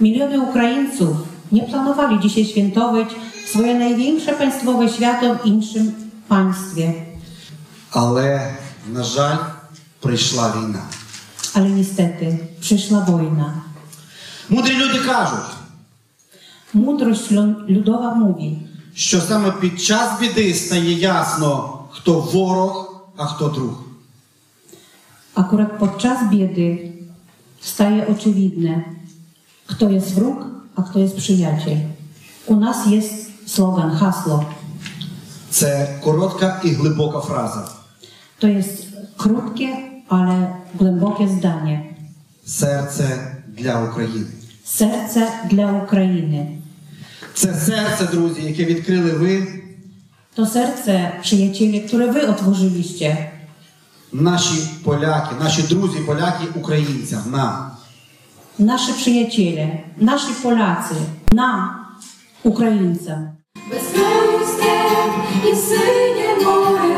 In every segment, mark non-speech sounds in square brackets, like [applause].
Miliony Ukraińców nie planowali dzisiaj świętować swoje największe państwowe święto w innym państwie. Але, на жаль, прийшла війна. Ale niestety przyszła wojna. Мудрі люди кажуть, Mądrość lu- ludowa mówi, що саме під час біди стає ясно, хто ворог, а хто друг. akurat podczas biedy staje oczywidne, kto jest wróg, a kto jest przyjaciel. U nas jest slogan, hasło. Це коротка і глибока фраза. To jest krótkie, ale głębokie zdanie. Серце для України. Serce dla Ukrainy. Це серце, друзі, яке відкрили ви, To serce, przyjaciele, które wy otworzyliście. наші поляки, наші друзі поляки українцям, нам. Nasi przyjaciele, nasi Polacy, nam, Ukraińcom. Без краю степ і синє море,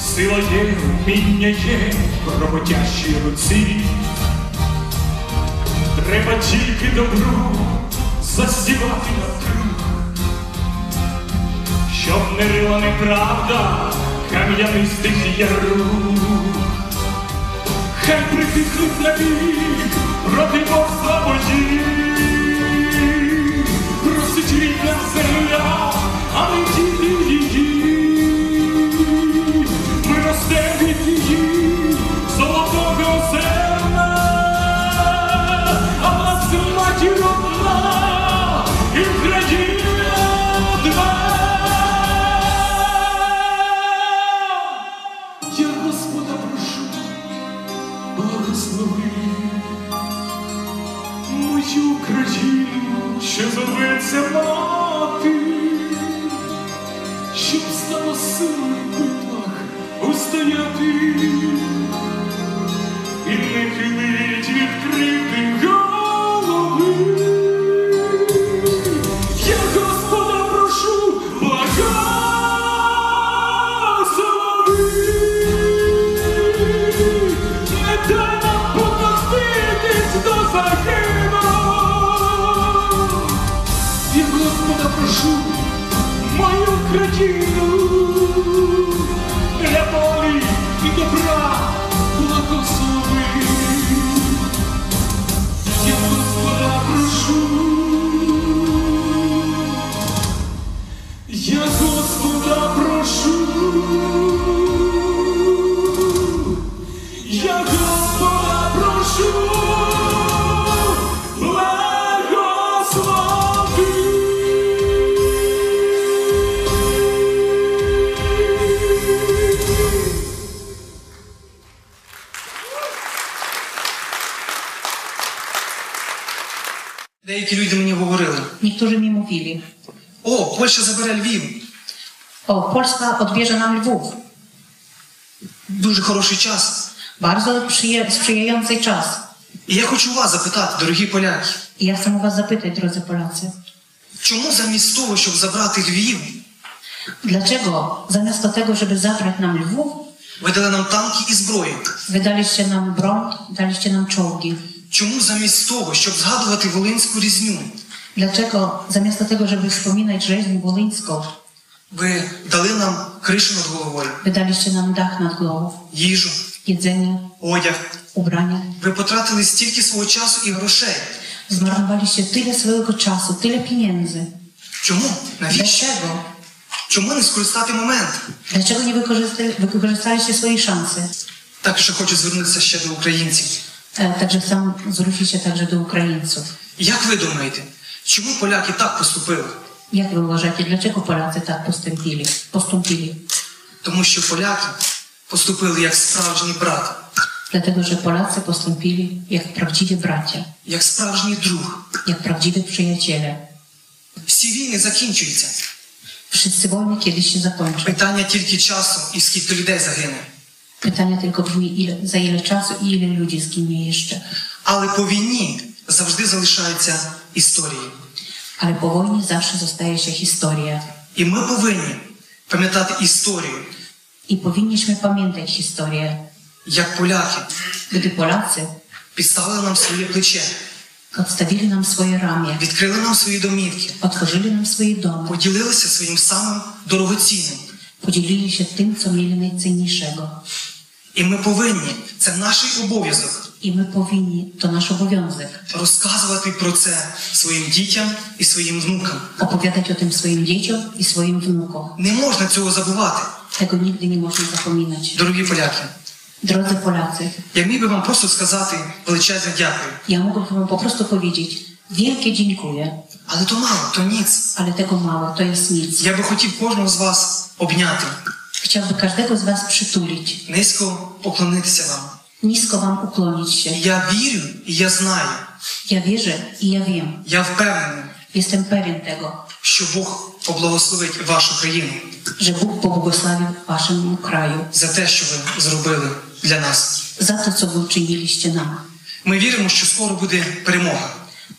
Сила є, вміння є в роботящій руці. Треба тільки добру засівати навкруг, щоб не рила неправда кам'янистих яруг. Хай притихнуть навік проти богства божі. Просить рідна земля, coming to you. When I stand with you. soon. Mi mówili, о, Польща забере Львів. o, Polska odbierze nam Lwów. Дуже хороший час. Bardzo przyje- sprzyjający czas. І я хочу вас запитати, дорогі поляки, ja chcę u was zapytać, drodzy Polacy, чому замість того, щоб забрати Львів, dlaczego zamiast tego, żeby zabrać nam Lwów, ви дали нам танки і зброю? wydaliście nam broń, daliście nam czołgi? Чому замість того, щоб згадувати Волинську різню, Dlaczego zamiast tego, żeby wspominać rzeźnię wolyńską, Ви дали нам кришу над головою, Wydaliście nam dach nad głową, їжу, jedzenie, одяг. ubrania. Ви потратили стільки свого часу і грошей. Zmarnowaliście tyle swojego czasu, tyle pieniędzy. Чому? Навіщо? Dlaczego? Чому не скористати момент? Dlaczego nie wykorzystali, wykorzystaliście swojej szansy? Також я хочу звернутися ще до українців. E, Także chcę zwrócić się także do Ukraińców. Як ви думаєте, чому поляки так поступили? Jak wy uważacie, dlaczego Polacy tak postąpili? postąpili? Тому що поляки поступили як справжній брат, Dlatego, że Polacy postąpili jak prawdziwi bracia, як справжній друг. jak prawdziwi przyjaciele. Всі війни закінчуються. Wszyscy wojny kiedyś się zakończą. Питання тільки часу і скільки людей загине. Tylko brzmi, ile, za ile czasu i ile ludzi zginie jeszcze. Але по війні завжди залишається історії. Але по війні завжди зостається історія. І ми повинні пам'ятати історію. І повинні ж ми пам'ятати історію. Як поляки. Люди поляці. Підставили нам своє плече. Подставили нам своє рам'я. Відкрили нам свої домівки. Отворили нам свої доми. Поділилися своїм самим дорогоцінним. Поділилися тим, що міли найціннішого. І ми повинні, це наш обов'язок, I my powinni, to nasz obowiązek, розказувати про це своїм дітям і своїм внукам. o tym swoim dzieciom i swoim wnukom. Не можна цього забувати, Tego nigdy nie można zapominać. дорогі поляки. Drodzy Polacy, Я міг би вам просто сказати величезне дякую. mogłabym wam po prostu powiedzieć wielkie dziękuję, Але то мало, то ніц. ale tego mało, to jest nic. Я би хотів кожного з вас обняти, Chciałbym każdego z was przytulić, низько поклонитися вам. Низко вам uklonić. Я вірю і я знаю. Я вірю і я wiem. Я впевнений. Jestem pewien tego. Що Бог поблагословить вашу країну. Że Bóg pobłogosławił waszemu kraju. За те, що ви зробили для нас. За те, що ви вчинили нам. Ми віримо, що скоро буде перемога.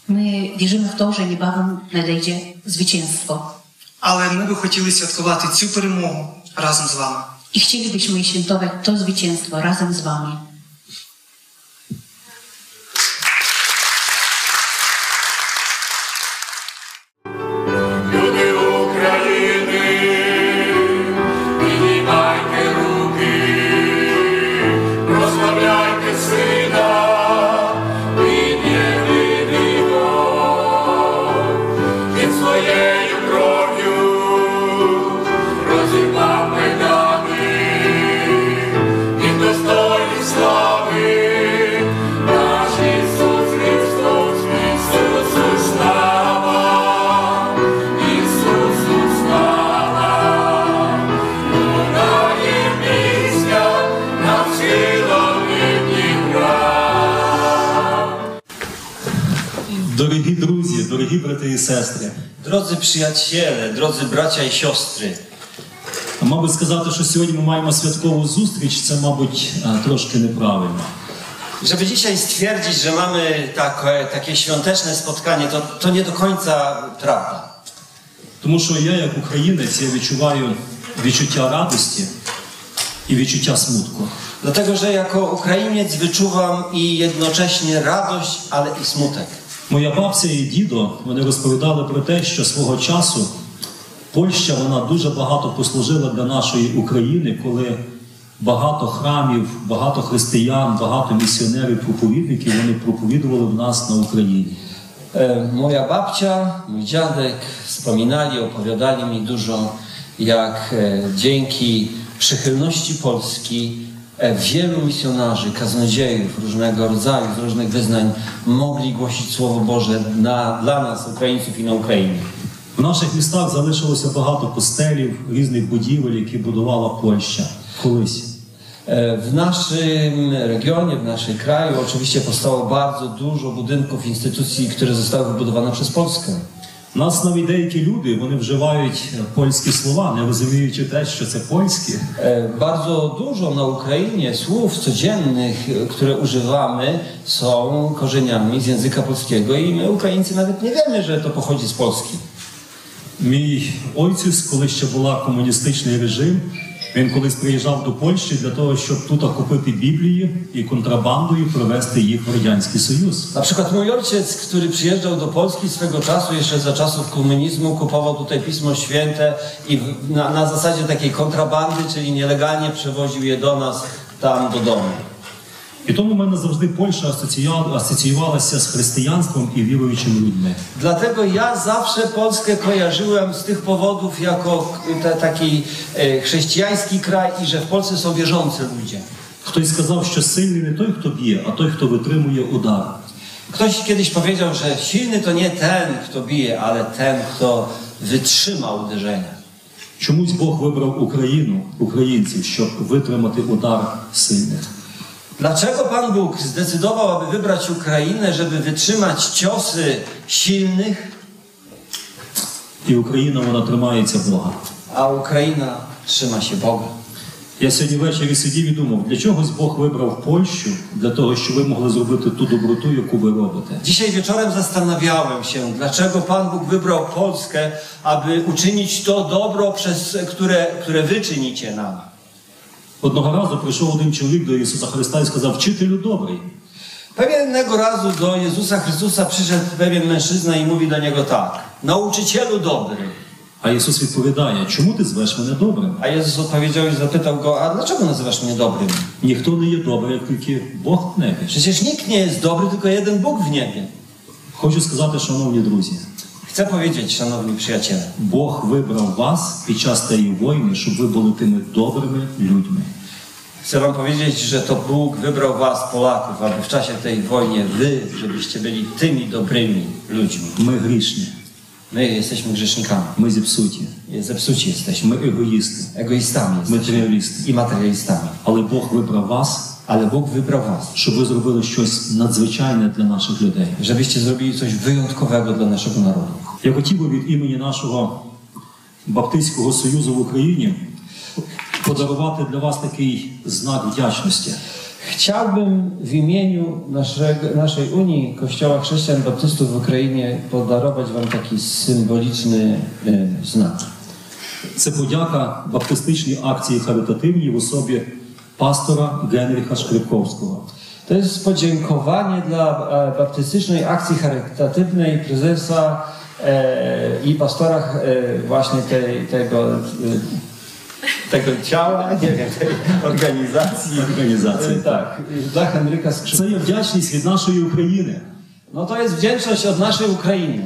Ми віримо в те, що небавом надійде зwycięstwo. Але ми би хотіли святкувати цю перемогу разом з вами. І хотіли б ми святкувати то зwycięstwo разом з вами. Дорогі друзі, дорогі брати і сестри, Drodzy przyjaciele, drodzy bracia i siostry, мабуть сказати, що сьогодні ми маємо святкову зустріч, це, мабуть, е, трошки неправильно. żeby dzisiaj stwierdzić, że mamy takie, takie świąteczne spotkanie, to, to nie do końca prawda. Тому що я, як українець, я відчуваю відчуття радості і відчуття смутку. Dlatego, że jako Ukrainiec wyczuwam i jednocześnie radość, ale i smutek. Моя бабця і дідо вони розповідали про те, що свого часу Польща вона дуже багато послужила для нашої України, коли багато храмів, багато християн, багато місіонерів, проповідників вони проповідували в нас на Україні. Moja babcia, mój dziadek wspominali, opowiadali mi dużo, jak dzięki przychylności Polski wielu misjonarzy, kaznodziejów różnego rodzaju, z różnych wyznań mogli głosić Słowo Boże na, dla nas, Ukraińców i na Ukrainie. В наших містах залишилося багато костелів, різних будівель, які будувала Польща колись. E, W naszym regionie, w naszym kraju oczywiście powstało bardzo dużo budynków, instytucji, które zostały wybudowane przez Polskę. Нас навіть деякі люди вони вживають е, польські слова, не розуміючи те, що це польське. E, Bardzo dużo na Ukrainie słów codziennych, e, które używamy, są korzeniami z języka polskiego i my, Ukraińcy, nawet nie wiemy, że to pochodzi z Polski. Мій ойцюс, коли ще була комуністичний режим, Він колись приїжджав до Польщі для того, щоб тут купити Біблії і контрабандою привезти їх в Радянський Союз. Na przykład mój ojciec, który przyjeżdżał do Polski swego czasu, jeszcze za czasów komunizmu, kupował tutaj Pismo Święte i w- na, na zasadzie takiej kontrabandy, czyli nielegalnie przewoził je do nas tam do domu. І тому в мене завжди Польща асоціювалася з християнством і віруючими людьми. Dlatego ja zawsze Polskę kojarzyłem z tych powodów jako te, taki e, chrześcijański kraj i że w Polsce są wierzący ludzie. Хтось сказав, що сильний не той, хто б'є, а той, хто витримує удар. Ktoś kiedyś powiedział, że silny to nie ten, kto bije, ale ten, kto wytrzyma uderzenia. Чомусь Бог вибрав Україну, українців, щоб витримати удар сильних. Dlaczego Pan Bóg zdecydował, aby wybrać Ukrainę, żeby wytrzymać ciosy silnych, І Україна вона тримається Бога. a Ukraina trzyma się Boga? Я сьогодні ввечері сидів і думав, для чогось Бог вибрав Польщу, для того, щоб ви могли зробити ту доброту, яку ви робите. Dzisiaj wieczorem zastanawiałem się, dlaczego Pan Bóg wybrał Polskę, aby uczynić to dobro, przez które, które wy czynicie nam. Одного разу прийшов один чоловік до Ісуса Христа і сказав: Вчителю добрий. Pewnego razu do Jezusa Chrystusa przyszedł pewien mężczyzna i mówi do niego tak: Nauczycielu dobry. А Ісус відповідає, чому ти звеш мене добрим? A Jezus odpowiedział i zapytał go: A dlaczego nazywasz mnie dobrym? Ніхто не є добрий, як тільки Бог в небі. Przecież nikt nie jest dobry, tylko jeden Bóg w niebie. Хочу сказати, шановні друзі, Chcę powiedzieć, szanowni przyjaciele, Бог вибрав вас під час тієї війни, щоб ви були тими добрими людьми. chcę wam powiedzieć, że to Bóg wybrał was, Polaków, aby w czasie tej wojny wy, żebyście byli tymi dobrymi ludźmi. Ми грішні, My jesteśmy grzesznikami, ми зіпсуті, zepsuci jesteśmy, ми егоїсти, egoistami jesteśmy матеріалісти. i materialistami. Але Бог вибрав вас, Ale Bóg wybrał was, щоб ви зробили щось надзвичайне для наших людей. żebyście zrobili coś wyjątkowego dla naszego narodu. Я хотів би від імені нашого Баптистського союзу в Україні подарувати для вас такий знак вдячності. Chciałbym w imieniu naszego, naszej Unii Kościoła Chrześcijan Baptystów w Ukrainie podarować Wam taki symboliczny e, znak. Це подяка баптистичній акції харитативній в особі пастора Генріха Шкрипковського. To jest podziękowanie dla e, baptystycznej akcji charytatywnej prezesa e, i pastora e, właśnie tej, tego, e, tego ciała, [laughs] nie wiem, tej organizacji. Організації. E, tak, dla Henryka Skrzypka. Це є вдячність від нашої України. No to jest wdzięczność od naszej Ukrainy.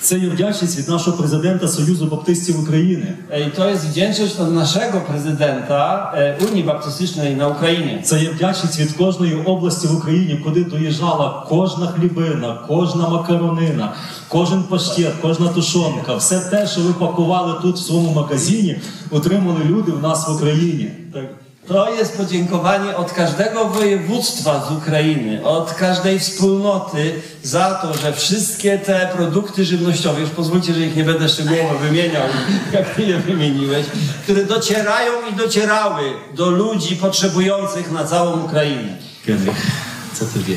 Це є вдячність від нашого президента Союзу Баптистів України. E, I to jest wdzięczność od naszego prezydenta e, Unii Baptystycznej na Ukrainie. Це є вдячність від кожної області в Україні, куди доїжджала кожна хлібина, кожна макаронина, кожен паштет, кожна тушонка. Все те, що ви пакували тут в своєму магазині, отримали люди в нас в Україні. Так. To jest podziękowanie od każdego województwa z Ukrainy, od każdej wspólnoty za to, że wszystkie te produkty żywnościowe, już pozwólcie, że ich nie będę szczegółowo wymieniał, [laughs] jak ty je wymieniłeś, które docierają i docierały do ludzi potrzebujących na całą Ukrainę. Henryk, co ty wie?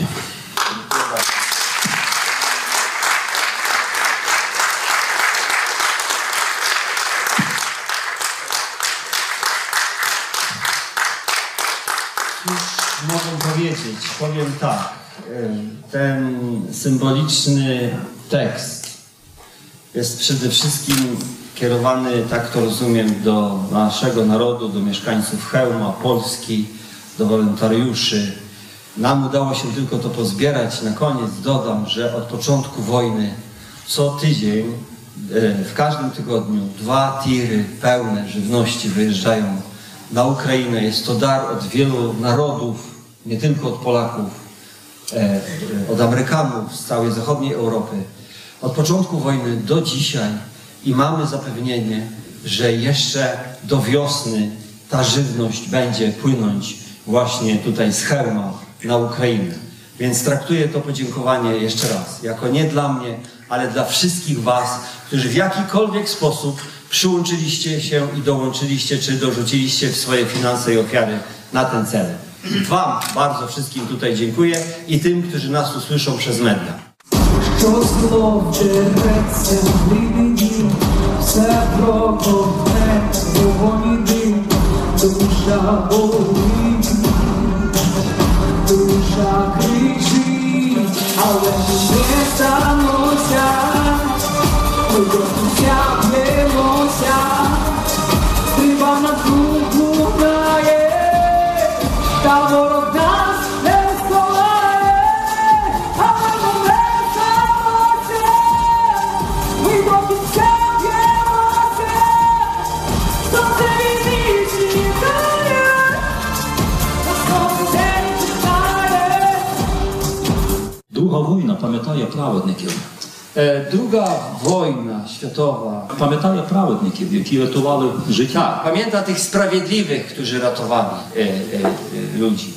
Powiedzieć? Powiem tak. em, Ten symboliczny tekst jest przede wszystkim kierowany, tak to rozumiem, do naszego narodu, do mieszkańców Chełma, Polski, do wolontariuszy. Nam udało się tylko to pozbierać. Na koniec dodam, że od początku wojny co tydzień, e, w każdym tygodniu, dwa tiry pełne żywności wyjeżdżają na Ukrainę. Jest to dar od wielu narodów, nie tylko od Polaków, e, od Amerykanów z całej zachodniej Europy. Od początku wojny do dzisiaj i mamy zapewnienie, że jeszcze do wiosny ta żywność będzie płynąć właśnie tutaj z Herma na Ukrainę. Więc traktuję to podziękowanie jeszcze raz jako nie dla mnie, ale dla wszystkich Was, którzy w jakikolwiek sposób przyłączyliście się i dołączyliście, czy dorzuciliście w swoje finanse i ofiary na ten cel. Wam bardzo wszystkim tutaj dziękuję i tym, którzy nas usłyszą przez media. Dusza ale nie tylko праведників. E, Druga wojna światowa. Пам'ятає праведників, які рятували життя. Pamięta tych sprawiedliwych, którzy ratowali e, e, e, ludzi.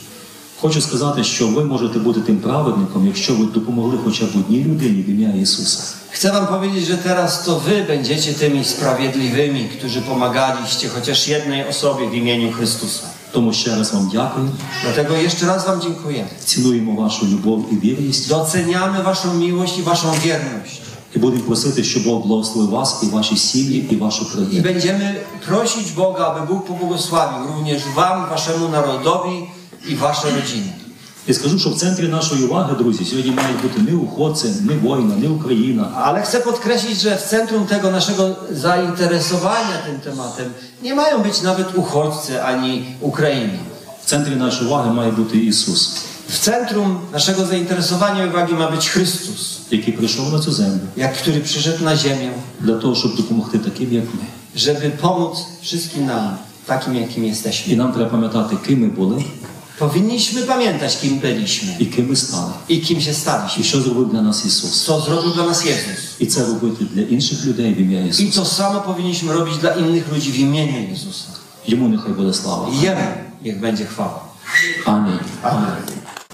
Хочу сказати, що ви можете бути тим праведником, якщо ви допомогли хоча б одній людині в ім'я Ісуса. Chcę wam powiedzieć, że teraz to wy będziecie tymi sprawiedliwymi, którzy pomagaliście chociaż jednej osobie w imieniu Chrystusa. Тому ще раз вам дякую. Dlatego jeszcze raz wam dziękuję. Цінуємо вашу любов і вірність. Doceniamy waszą miłość i waszą wierność. І будемо просити, щоб Бог благословив вас і ваші сім'ї, і вашу I країну. będziemy prosić Boga, aby Bóg pobłogosławił również wam, waszemu narodowi i wasze rodziny. І скажу, що в центрі нашої уваги, друзі, сьогодні мають бути не уходці, не воїна, не Україна, Ale chcę podkreślić, że w centrum tego naszego zainteresowania tym tematem nie mają być nawet uchodźcy ani Ukrainy. в центрі нашої уваги має бути Ісус, W centrum naszego zainteresowania i uwagi ma być Chrystus, який прийшов на цю землю jak który przyszedł na ziemię, для того, щоб допомогти таким, як ми. żeby pomóc wszystkim nam, takim jakim І jesteśmy. нам треба пам'ятати, ким ми були Powinniśmy pamiętać, kim byliśmy. I kim my stali. I kim się staliśmy. I co zrobił dla nas Jezus. Co zrobił dla nas Jezus. I co robimy dla innych ludzi w imię Jezusa. I to samo powinniśmy robić dla innych ludzi w imieniu Jezusa. Jemu niechaj będzie sława. Jemu niech będzie chwała. Amen. Amen. Amen.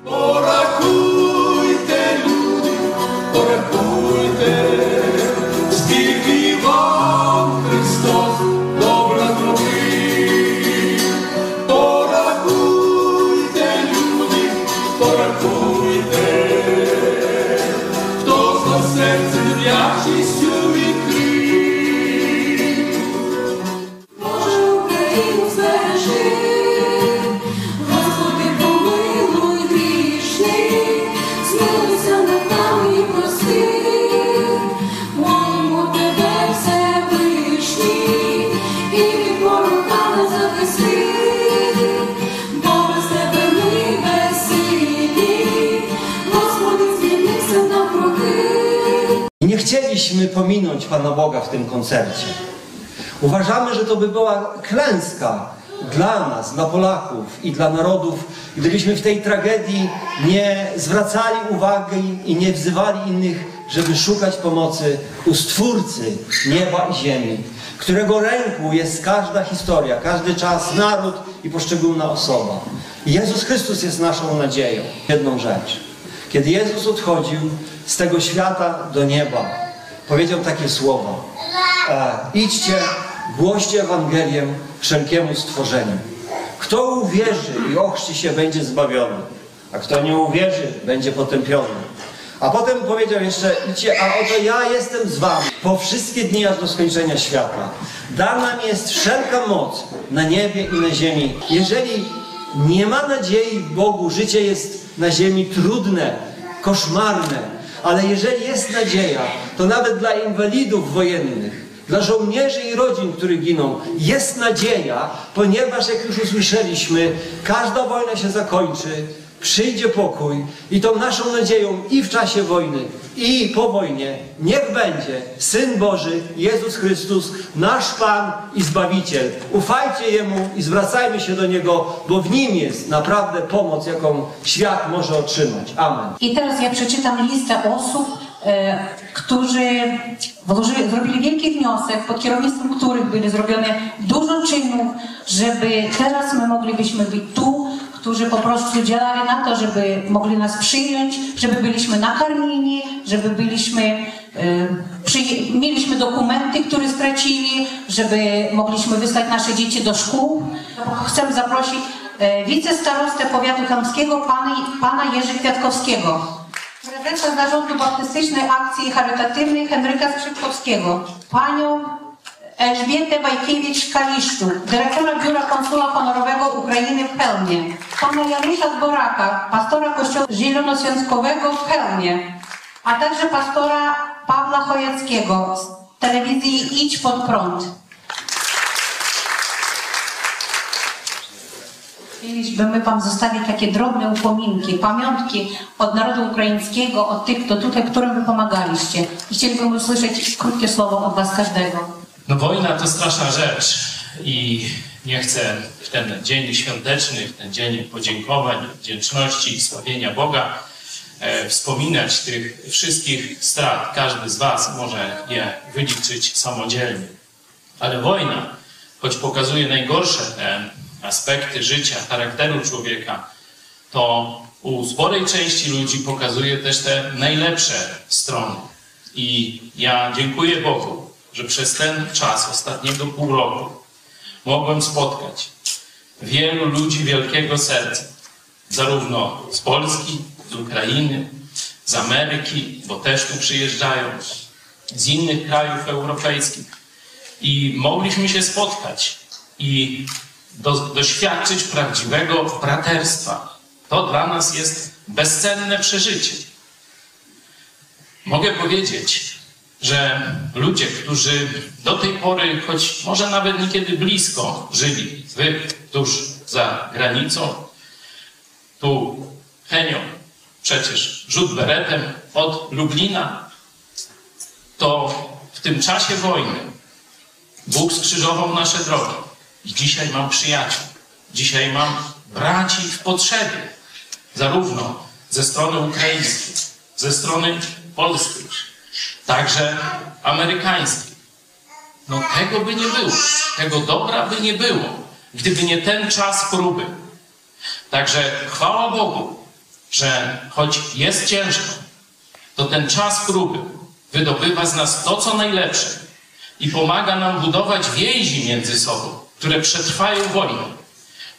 Poracujte ludzi, poracujte pominąć Pana Boga w tym koncercie. Uważamy, że to by była klęska dla nas, dla Polaków i dla narodów, gdybyśmy w tej tragedii nie zwracali uwagi i nie wzywali innych, żeby szukać pomocy u Stwórcy nieba i ziemi, którego ręku jest każda historia, każdy czas, naród i poszczególna osoba. Jezus Chrystus jest naszą nadzieją. Jedną rzecz. Kiedy Jezus odchodził z tego świata do nieba, powiedział takie słowa: e, Idźcie, głoście Ewangelię wszelkiemu stworzeniu. Kto uwierzy i ochrzci się, będzie zbawiony, a kto nie uwierzy, będzie potępiony. A potem powiedział jeszcze: Idźcie, a oto ja jestem z wami po wszystkie dni aż do skończenia świata. Dana mi jest wszelka moc na niebie i na ziemi. Jeżeli nie ma nadziei w Bogu, życie jest na ziemi trudne, koszmarne, ale jeżeli jest nadzieja, to nawet dla inwalidów wojennych, dla żołnierzy i rodzin, których giną, jest nadzieja, ponieważ jak już usłyszeliśmy, każda wojna się zakończy, przyjdzie pokój i tą naszą nadzieją i w czasie wojny, i po wojnie niech będzie Syn Boży, Jezus Chrystus, nasz Pan i Zbawiciel. Ufajcie Jemu i zwracajmy się do Niego, bo w Nim jest naprawdę pomoc, jaką świat może otrzymać. Amen. I teraz ja przeczytam listę osób, e, którzy włożyli, zrobili wielki wniosek, pod kierownictwem których byli zrobione dużo czynów, żeby teraz my moglibyśmy być tu, którzy po prostu działali na to, żeby mogli nas przyjąć, żeby byliśmy nakarmieni, żeby byliśmy, przyje- mieliśmy dokumenty, które stracili, żeby mogliśmy wysłać nasze dzieci do szkół. Chcę zaprosić e, wicestarostę powiatu chamskiego, pana, pana Jerzy Kwiatkowskiego. Prezesa Zarządu Baptystycznej Akcji Charytatywnej Henryka Skrzypkowskiego, panią Elżbietę Wajkiewicz-Kaliszczuk, dyrektora Biura Konsula Honorowego Ukrainy w Chełmie, pana Janusza Dworaka, pastora Kościoła Zielonoświątkowego w Chełmie, a także pastora Pawła Chojeckiego z telewizji Idź Pod Prąd. Chcielibyśmy Wam zostawić takie drobne upominki, pamiątki od narodu ukraińskiego, od tych, kto tutaj, którym Wy pomagaliście. Chcielibyśmy usłyszeć krótkie słowo od Was każdego. No wojna to straszna rzecz i nie chcę w ten dzień świąteczny, w ten dzień podziękowań, wdzięczności i sławienia Boga e, wspominać tych wszystkich strat. Każdy z Was może je wyliczyć samodzielnie. Ale wojna, choć pokazuje najgorsze te aspekty życia, charakteru człowieka, to u sporej części ludzi pokazuje też te najlepsze strony. I ja dziękuję Bogu, że przez ten czas ostatniego pół roku mogłem spotkać wielu ludzi wielkiego serca, zarówno z Polski, z Ukrainy, z Ameryki, bo też tu przyjeżdżają, z innych krajów europejskich. I mogliśmy się spotkać i do, doświadczyć prawdziwego braterstwa. To dla nas jest bezcenne przeżycie. Mogę powiedzieć, że ludzie, którzy do tej pory, choć może nawet niekiedy blisko żyli, wy tuż za granicą, tu Henio, przecież rzut beretem od Lublina, to w tym czasie wojny Bóg skrzyżował nasze drogi. I dzisiaj mam przyjaciół, dzisiaj mam braci w potrzebie, zarówno ze strony ukraińskiej, ze strony polskiej, także amerykańskiej. No tego by nie było, tego dobra by nie było, gdyby nie ten czas próby. Także chwała Bogu, że choć jest ciężko, to ten czas próby wydobywa z nas to, co najlepsze i pomaga nam budować więzi między sobą, które przetrwają wojnę.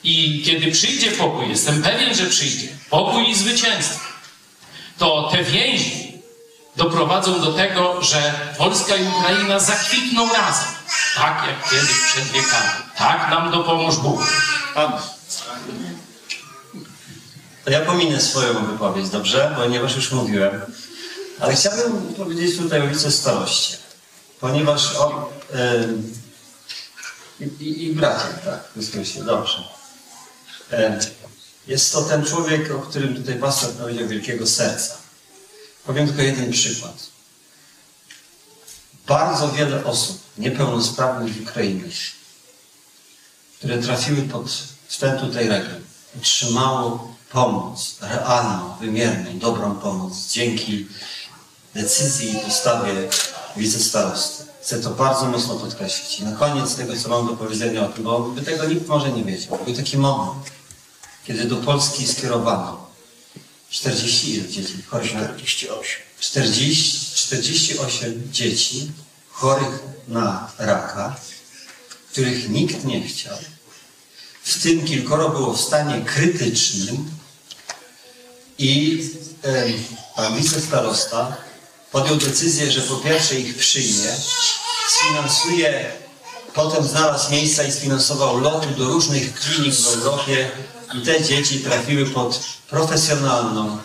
I kiedy przyjdzie pokój, jestem pewien, że przyjdzie pokój i zwycięstwo, to te więzi doprowadzą do tego, że Polska i Ukraina zakwitną razem, tak jak kiedyś przed wiekami. Tak nam dopomóż Bóg. To ja pominę swoją wypowiedź, dobrze? Ponieważ już mówiłem. Ale chciałbym powiedzieć tutaj o wicestaroście. Ponieważ on... em, i, i, bracie, tak, w Chrystusie, dobrze. Jest to ten człowiek, o którym tutaj pastor powiedział, wielkiego serca. Powiem tylko jeden przykład. Bardzo wiele osób niepełnosprawnych w Ukrainie, które trafiły pod ten tutaj region, otrzymało pomoc, realną, wymierną, dobrą pomoc dzięki decyzji i postawie wicestarosty. Chcę to bardzo mocno podkreślić. I na koniec tego, co mam do powiedzenia o tym, bo by tego nikt może nie wiedział. Był taki moment, kiedy do Polski skierowano 40 ile dzieci chorych na 48. 40, 48 dzieci chorych na raka, których nikt nie chciał. W tym kilkoro było w stanie krytycznym i em, pan wicestarosta podjął decyzję, że po pierwsze ich przyjmie, sfinansuje, potem znalazł miejsca i sfinansował loty do różnych klinik w Europie i te dzieci trafiły pod profesjonalną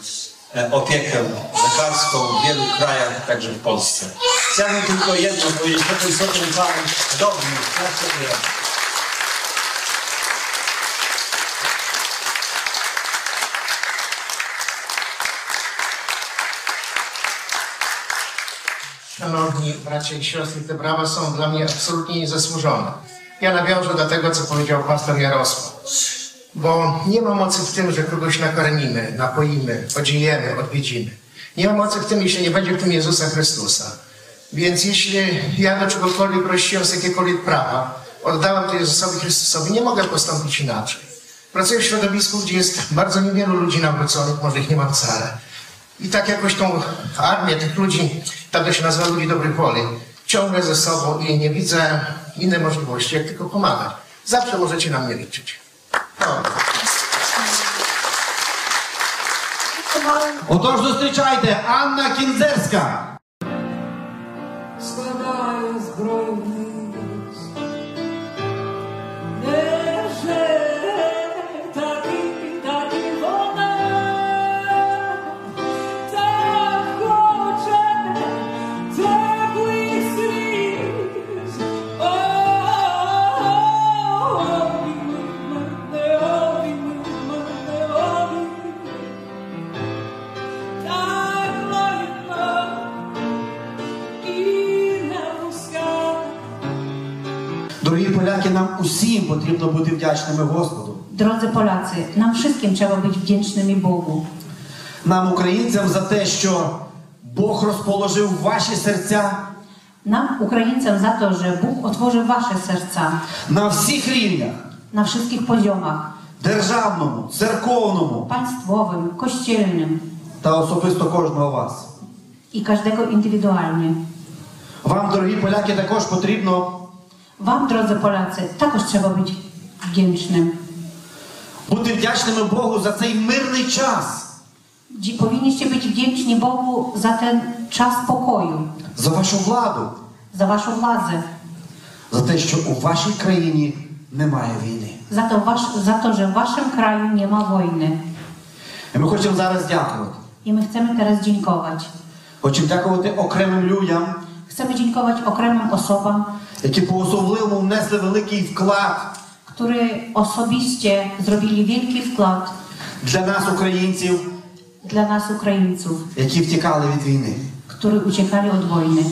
e, opiekę lekarską w wielu krajach, także w Polsce. Chciałbym tylko jedno powiedzieć, co ten Pan robił, tak sobie Szanowni bracia i siostry, te brawa są dla mnie absolutnie niezasłużone. Ja nawiążę do tego, co powiedział pastor Jarosław. Bo nie ma mocy w tym, że kogoś nakarmimy, napoimy, podziejemy, odwiedzimy. Nie ma mocy w tym, jeśli nie będzie w tym Jezusa Chrystusa. Więc jeśli ja do czegokolwiek prosiłem z jakiekolwiek prawa, oddałem to Jezusowi Chrystusowi, nie mogę postąpić inaczej. Pracuję w środowisku, gdzie jest bardzo niewielu ludzi nawróconych, może ich nie ma wcale. I tak jakoś tą armię tych ludzi, tak to się nazywa ludzi dobrej woli, ciągnę ze sobą i nie widzę innej możliwości, jak tylko pomagać. Zawsze możecie na mnie liczyć. No. Отож зустрічайте Анна Кінзерська. складаю збройний Нам усім потрібно бути вдячними Господу. Drodzy Polacy, nam wszystkim trzeba być wdzięcznymi Bogu. Нам, українцям, за те, що Бог розположив ваші серця Nam, Ukraińcom, za to, że Bóg otworzył wasze serca на всіх рівнях na wszystkich poziomach державному, церковному państwowym, kościelnym та особисто кожного вас. i każdego indywidualnie. Вам, дорогі поляки, також потрібно Wam, drodzy Polacy, також trzeba być wdzięcznym. бути вдячними Богу за цей мирний час, Powinniście być wdzięczni Bogu za ten czas pokoju, за вашу владу, za waszą władzę, за те, що у вашій країні немає війни. to, wasz, za to, że w waszym kraju nie ma wojny. І ми хочемо зараз дякувати. I my chcemy teraz dziękować. Хочемо дякувати окремим людям, Chcemy dziękować okremnym osobom, які по-особливому внесли великий вклад które osobiście zrobili wielki wkład для нас, українців, dla nas Ukraińców, які втікали від війни. którzy uciekali od wojny.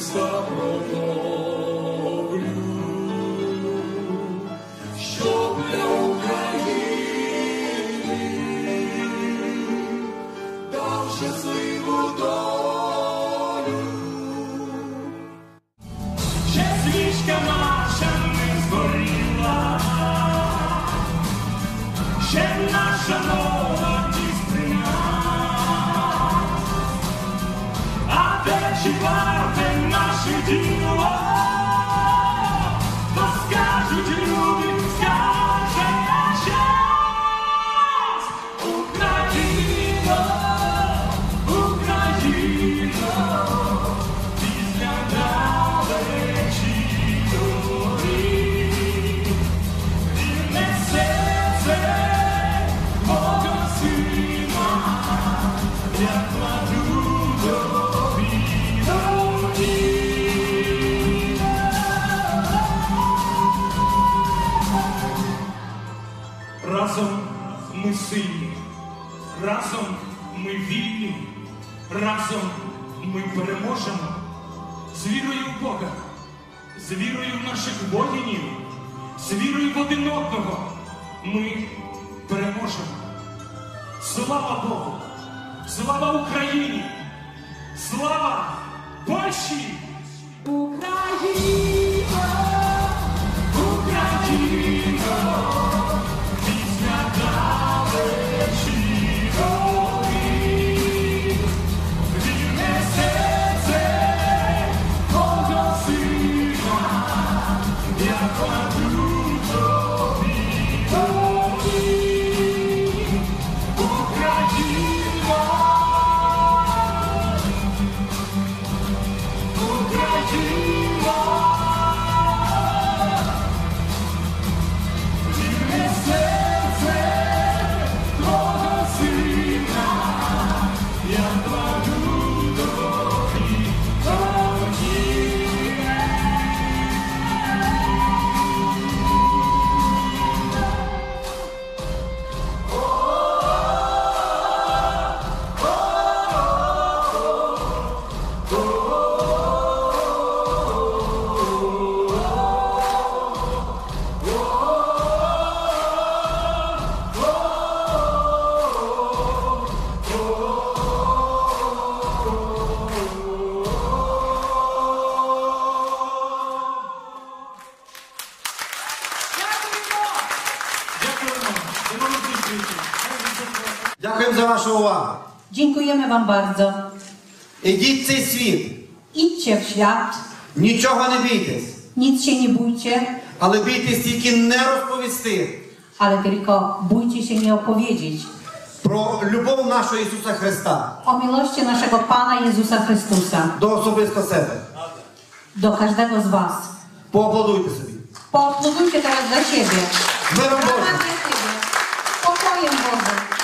sorrowful. Разом ми сильні, разом ми вільні, разом ми переможемо з вірою в Бога, з вірою в наших воїнів, з вірою в один одного. Ми переможемо. Слава Богу! Слава Україні! Слава Польщі! Україна! Дякуємо. За вашу увагу. Dziękujemy Wam bardzo. Ідіть в цей світ, Idźcie w świat, нічого не бійтесь, nic się nie bójcie, але бійтесь тільки не розповісти ale tylko bójcie się nie opowiedzieć про любов нашого Ісуса Христа o miłości naszego Pana Jezusa Chrystusa до особисто себе. do każdego z Was. Поаплодуйте собі. Poaplodujcie teraz dla siebie. Миром Божим! Dla siebie. 我欢迎我们。